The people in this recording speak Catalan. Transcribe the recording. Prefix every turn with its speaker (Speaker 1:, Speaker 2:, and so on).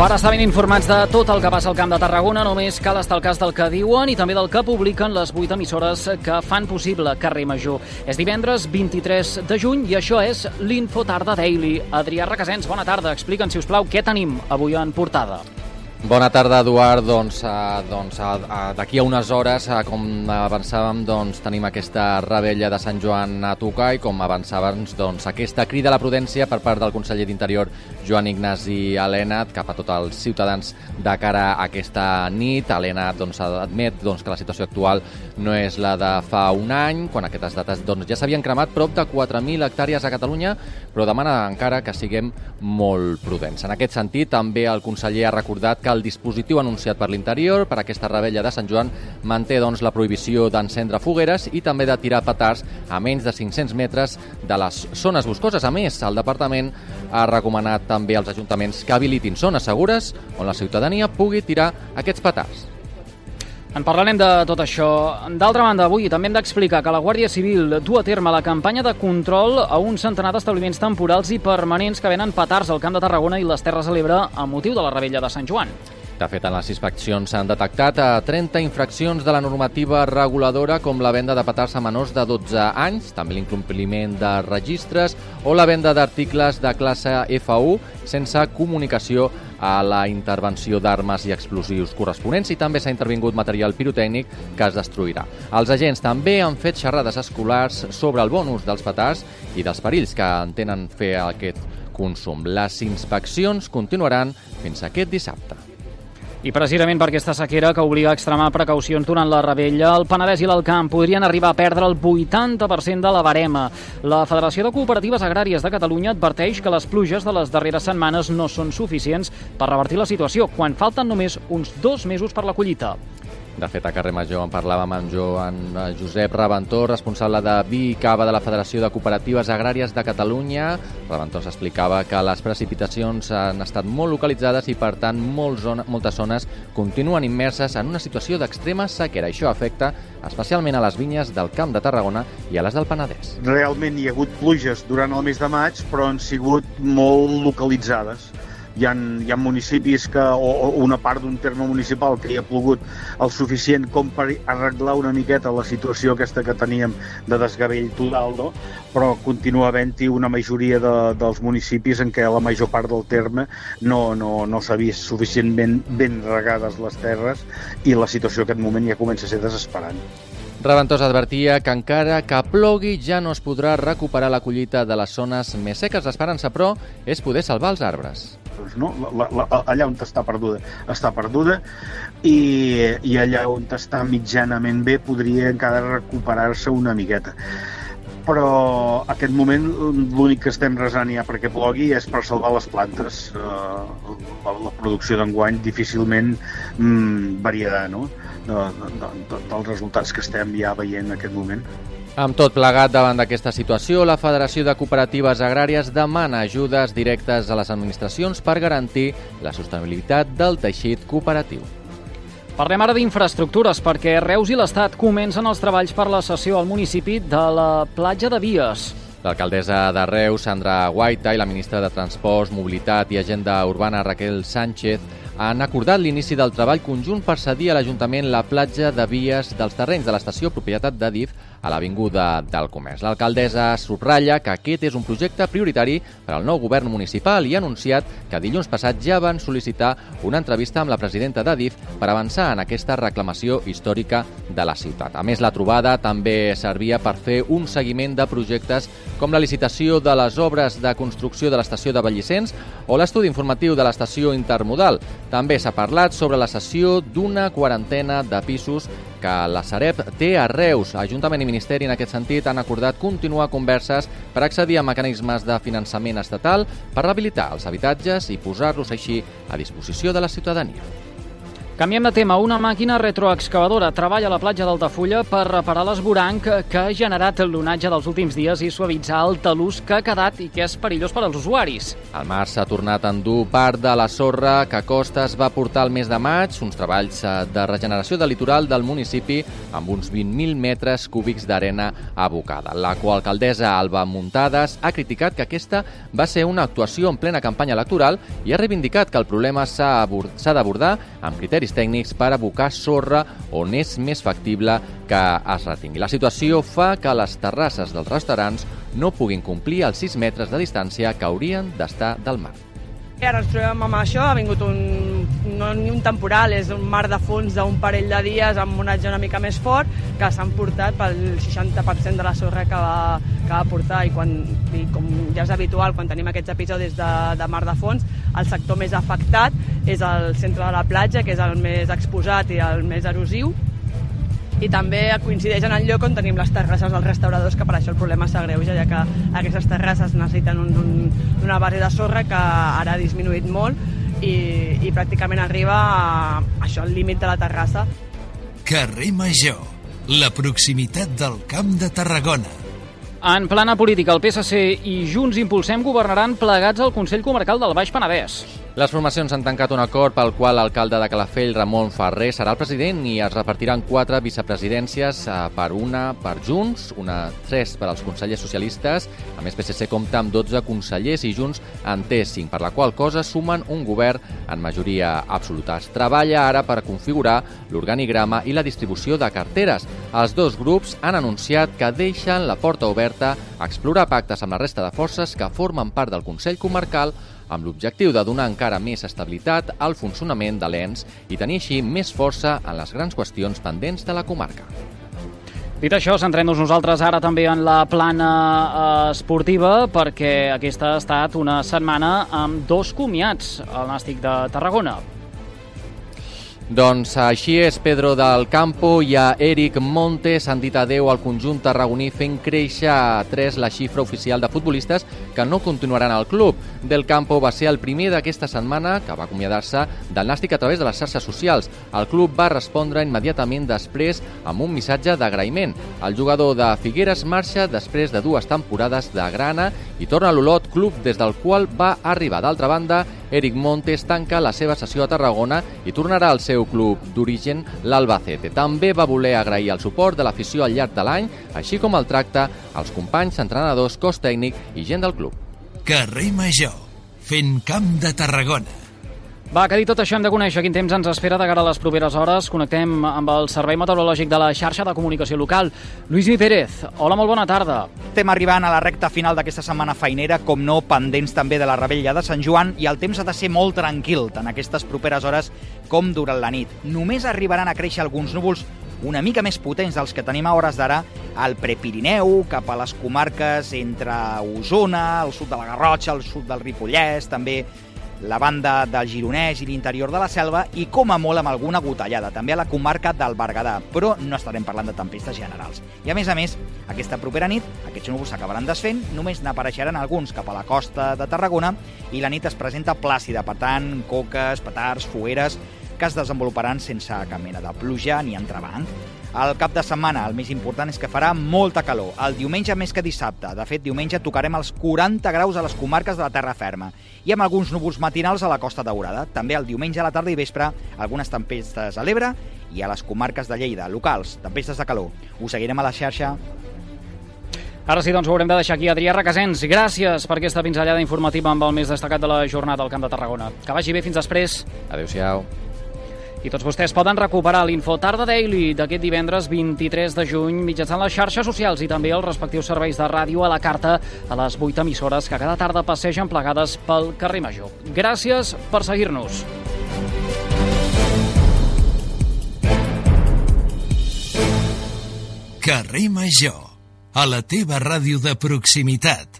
Speaker 1: Per estar ben informats de tot el que passa al Camp de Tarragona, només cal estar al cas del que diuen i també del que publiquen les vuit emissores que fan possible Carrer Major. És divendres 23 de juny i això és l'Info Tarda Daily. Adrià Requesens, bona tarda. Explica'ns, si us plau, què tenim avui en portada.
Speaker 2: Bona tarda, Eduard. Doncs, uh, doncs uh, d'aquí a unes hores, uh, com avançàvem, doncs, tenim aquesta rebella de Sant Joan a tocar i com avançàvem, doncs, aquesta crida a la prudència per part del conseller d'Interior, Joan Ignasi Alenat, cap a tots els ciutadans de cara a aquesta nit. Alenat doncs, admet doncs, que la situació actual no és la de fa un any, quan aquestes dates doncs, ja s'havien cremat prop de 4.000 hectàrees a Catalunya, però demana encara que siguem molt prudents. En aquest sentit, també el conseller ha recordat que el dispositiu anunciat per l'Interior per aquesta rebella de Sant Joan manté doncs, la prohibició d'encendre fogueres i també de tirar petards a menys de 500 metres de les zones boscoses. A més, el departament ha recomanat també als ajuntaments que habilitin zones segures on la ciutadania pugui tirar aquests petards.
Speaker 1: En parlarem de tot això. D'altra banda, avui també hem d'explicar que la Guàrdia Civil du a terme la campanya de control a un centenar d'establiments temporals i permanents que venen petards al Camp de Tarragona i les Terres de l'Ebre a motiu de la rebella de Sant Joan.
Speaker 2: De fet, en les inspeccions s'han detectat a 30 infraccions de la normativa reguladora com la venda de petards a menors de 12 anys, també l'incompliment de registres o la venda d'articles de classe F1 sense comunicació a la intervenció d'armes i explosius corresponents i també s'ha intervingut material pirotècnic que es destruirà. Els agents també han fet xerrades escolars sobre el bon ús dels petards i dels perills que entenen fer aquest consum. Les inspeccions continuaran fins aquest dissabte.
Speaker 1: I precisament per aquesta sequera que obliga a extremar precaucions durant la rebella, el Penedès i l'Alcamp podrien arribar a perdre el 80% de la barema. La Federació de Cooperatives Agràries de Catalunya adverteix que les pluges de les darreres setmanes no són suficients per revertir la situació, quan falten només uns dos mesos per la collita.
Speaker 2: De fet, a carrer Major en parlàvem amb Joan Josep Reventó, responsable de Vi i Cava de la Federació de Cooperatives Agràries de Catalunya. Reventó s'explicava que les precipitacions han estat molt localitzades i, per tant, zona, moltes zones continuen immerses en una situació d'extrema sequera. Això afecta especialment a les vinyes del Camp de Tarragona i a les del Penedès.
Speaker 3: Realment hi ha hagut pluges durant el mes de maig, però han sigut molt localitzades hi ha, hi ha municipis que, o, o una part d'un terme municipal que hi ha plogut el suficient com per arreglar una miqueta la situació aquesta que teníem de desgavell total, no? però continua havent-hi una majoria de, dels municipis en què la major part del terme no, no, no s'ha vist suficientment ben regades les terres i la situació en aquest moment ja comença a ser desesperant.
Speaker 2: Reventós advertia que encara que plogui ja no es podrà recuperar la collita de les zones més seques. L'esperança, però, és poder salvar els arbres
Speaker 3: doncs, no? La, la, allà on està perduda està perduda i, i allà on està mitjanament bé podria encara recuperar-se una miqueta però aquest moment l'únic que estem resant ja perquè plogui és per salvar les plantes uh, la, la producció d'enguany difícilment mm, variarà no? de, de, de, dels resultats que estem ja veient en aquest moment
Speaker 2: amb tot plegat davant d'aquesta situació, la Federació de Cooperatives Agràries demana ajudes directes a les administracions per garantir la sostenibilitat del teixit cooperatiu.
Speaker 1: Parlem ara d'infraestructures, perquè Reus i l'Estat comencen els treballs per la cessió al municipi de la platja de Vies.
Speaker 2: L'alcaldessa de Reus, Sandra Guaita, i la ministra de Transports, Mobilitat i Agenda Urbana, Raquel Sánchez, han acordat l'inici del treball conjunt per cedir a l'Ajuntament la platja de vies dels terrenys de l'estació propietat d'Adif a l'Avinguda del Comerç. L'alcaldessa subratlla que aquest és un projecte prioritari per al nou govern municipal i ha anunciat que dilluns passat ja van sol·licitar una entrevista amb la presidenta d'Adif per avançar en aquesta reclamació històrica de la ciutat. A més, la trobada també servia per fer un seguiment de projectes com la licitació de les obres de construcció de l'estació de Vallicens o l'estudi informatiu de l'estació intermodal. També s'ha parlat sobre la cessió d'una quarantena de pisos que la Sareb té a Reus. Ajuntament i Ministeri en aquest sentit han acordat continuar converses per accedir a mecanismes de finançament estatal per rehabilitar els habitatges i posar-los així a disposició de la ciutadania.
Speaker 1: Canviem de tema. Una màquina retroexcavadora treballa a la platja d'Altafulla per reparar l'esboranc que ha generat l'onatge dels últims dies i suavitzar el talús que ha quedat i que és perillós per als usuaris.
Speaker 2: El mar s'ha tornat a endur part de la sorra que Costa es va portar el mes de maig, uns treballs eh, de regeneració del litoral del municipi amb uns 20.000 metres cúbics d'arena abocada. La coalcaldessa Alba Muntades ha criticat que aquesta va ser una actuació en plena campanya electoral i ha reivindicat que el problema s'ha d'abordar amb criteris criteris tècnics per abocar sorra on és més factible que es retingui. La situació fa que les terrasses dels restaurants no puguin complir els 6 metres de distància que haurien d'estar del mar.
Speaker 4: Ara ens trobem amb això, ha vingut un, no ni un temporal, és un mar de fons d'un parell de dies amb un onatge una mica més fort que s'han portat pel 60% de la sorra que va, que va portar. I, quan, i com ja és habitual quan tenim aquests episodis de, de mar de fons, el sector més afectat és el centre de la platja, que és el més exposat i el més erosiu, i també coincideix en el lloc on tenim les terrasses dels restauradors, que per això el problema s'agreuja, ja que aquestes terrasses necessiten un, un, una base de sorra que ara ha disminuït molt i, i pràcticament arriba a, això al límit de la terrassa.
Speaker 5: Carrer Major, la proximitat del Camp de Tarragona.
Speaker 1: En plana política, el PSC i Junts Impulsem governaran plegats al Consell Comarcal del Baix Penedès.
Speaker 2: Les formacions han tancat un acord pel qual l'alcalde de Calafell, Ramon Ferrer, serà el president i es repartiran quatre vicepresidències eh, per una per Junts, una tres per als consellers socialistes. A més, PSC compta amb 12 consellers i Junts en té 5, per la qual cosa sumen un govern en majoria absoluta. Es treballa ara per configurar l'organigrama i la distribució de carteres. Els dos grups han anunciat que deixen la porta oberta a explorar pactes amb la resta de forces que formen part del Consell Comarcal amb l'objectiu de donar encara més estabilitat al funcionament de l'ENS i tenir així més força en les grans qüestions pendents de la comarca.
Speaker 1: Dit això, centrem-nos nosaltres ara també en la plana eh, esportiva perquè aquesta ha estat una setmana amb dos comiats al Nàstic de Tarragona.
Speaker 2: Doncs així és Pedro del Campo i a Eric Montes han dit adeu al conjunt tarragoní fent créixer a 3 la xifra oficial de futbolistes que no continuaran al club. Del Campo va ser el primer d'aquesta setmana que va acomiadar-se del Nàstic a través de les xarxes socials. El club va respondre immediatament després amb un missatge d'agraïment. El jugador de Figueres marxa després de dues temporades de grana i torna a l'Olot, club des del qual va arribar. D'altra banda, Eric Montes tanca la seva sessió a Tarragona i tornarà al seu club d'origen, l'Albacete. També va voler agrair el suport de l'afició al llarg de l'any, així com el tracte als companys, entrenadors, cos tècnic i gent del club.
Speaker 5: Carrer Major, fent camp de Tarragona.
Speaker 1: Va, que dit tot això hem de conèixer quin temps ens espera de cara a les properes hores. Connectem amb el Servei Meteorològic de la xarxa de comunicació local. Lluís Mi Pérez, hola, molt bona tarda.
Speaker 6: Estem arribant a la recta final d'aquesta setmana feinera, com no, pendents també de la rebella de Sant Joan, i el temps ha de ser molt tranquil, tant aquestes properes hores com durant la nit. Només arribaran a créixer alguns núvols una mica més potents dels que tenim a hores d'ara al Prepirineu, cap a les comarques entre Osona, el sud de la Garrotxa, el sud del Ripollès, també la banda del Gironès i l'interior de la selva i com a molt amb alguna gotellada, també a la comarca del Berguedà, però no estarem parlant de tempestes generals. I a més a més, aquesta propera nit, aquests núvols s'acabaran desfent, només n'apareixeran alguns cap a la costa de Tarragona i la nit es presenta plàcida, per tant, coques, petards, fogueres, que es desenvoluparan sense cap mena de pluja ni entrebanc. El cap de setmana, el més important és que farà molta calor. El diumenge més que dissabte. De fet, diumenge tocarem els 40 graus a les comarques de la terra ferma i amb alguns núvols matinals a la Costa Daurada. També el diumenge a la tarda i vespre algunes tempestes a l'Ebre i a les comarques de Lleida, locals, tempestes de calor. Us seguirem a la xarxa
Speaker 1: Ara sí, doncs ho haurem de deixar aquí. Adrià Requesens, gràcies per aquesta pinzellada informativa amb el més destacat de la jornada al Camp de Tarragona. Que vagi bé fins després.
Speaker 2: Adéu-siau.
Speaker 1: I tots vostès poden recuperar l'Info Tarda Daily d'aquest divendres 23 de juny mitjançant les xarxes socials i també els respectius serveis de ràdio a la carta a les 8 emissores que cada tarda passegen plegades pel carrer Major. Gràcies per seguir-nos.
Speaker 5: Carrer Major, a la teva ràdio de proximitat.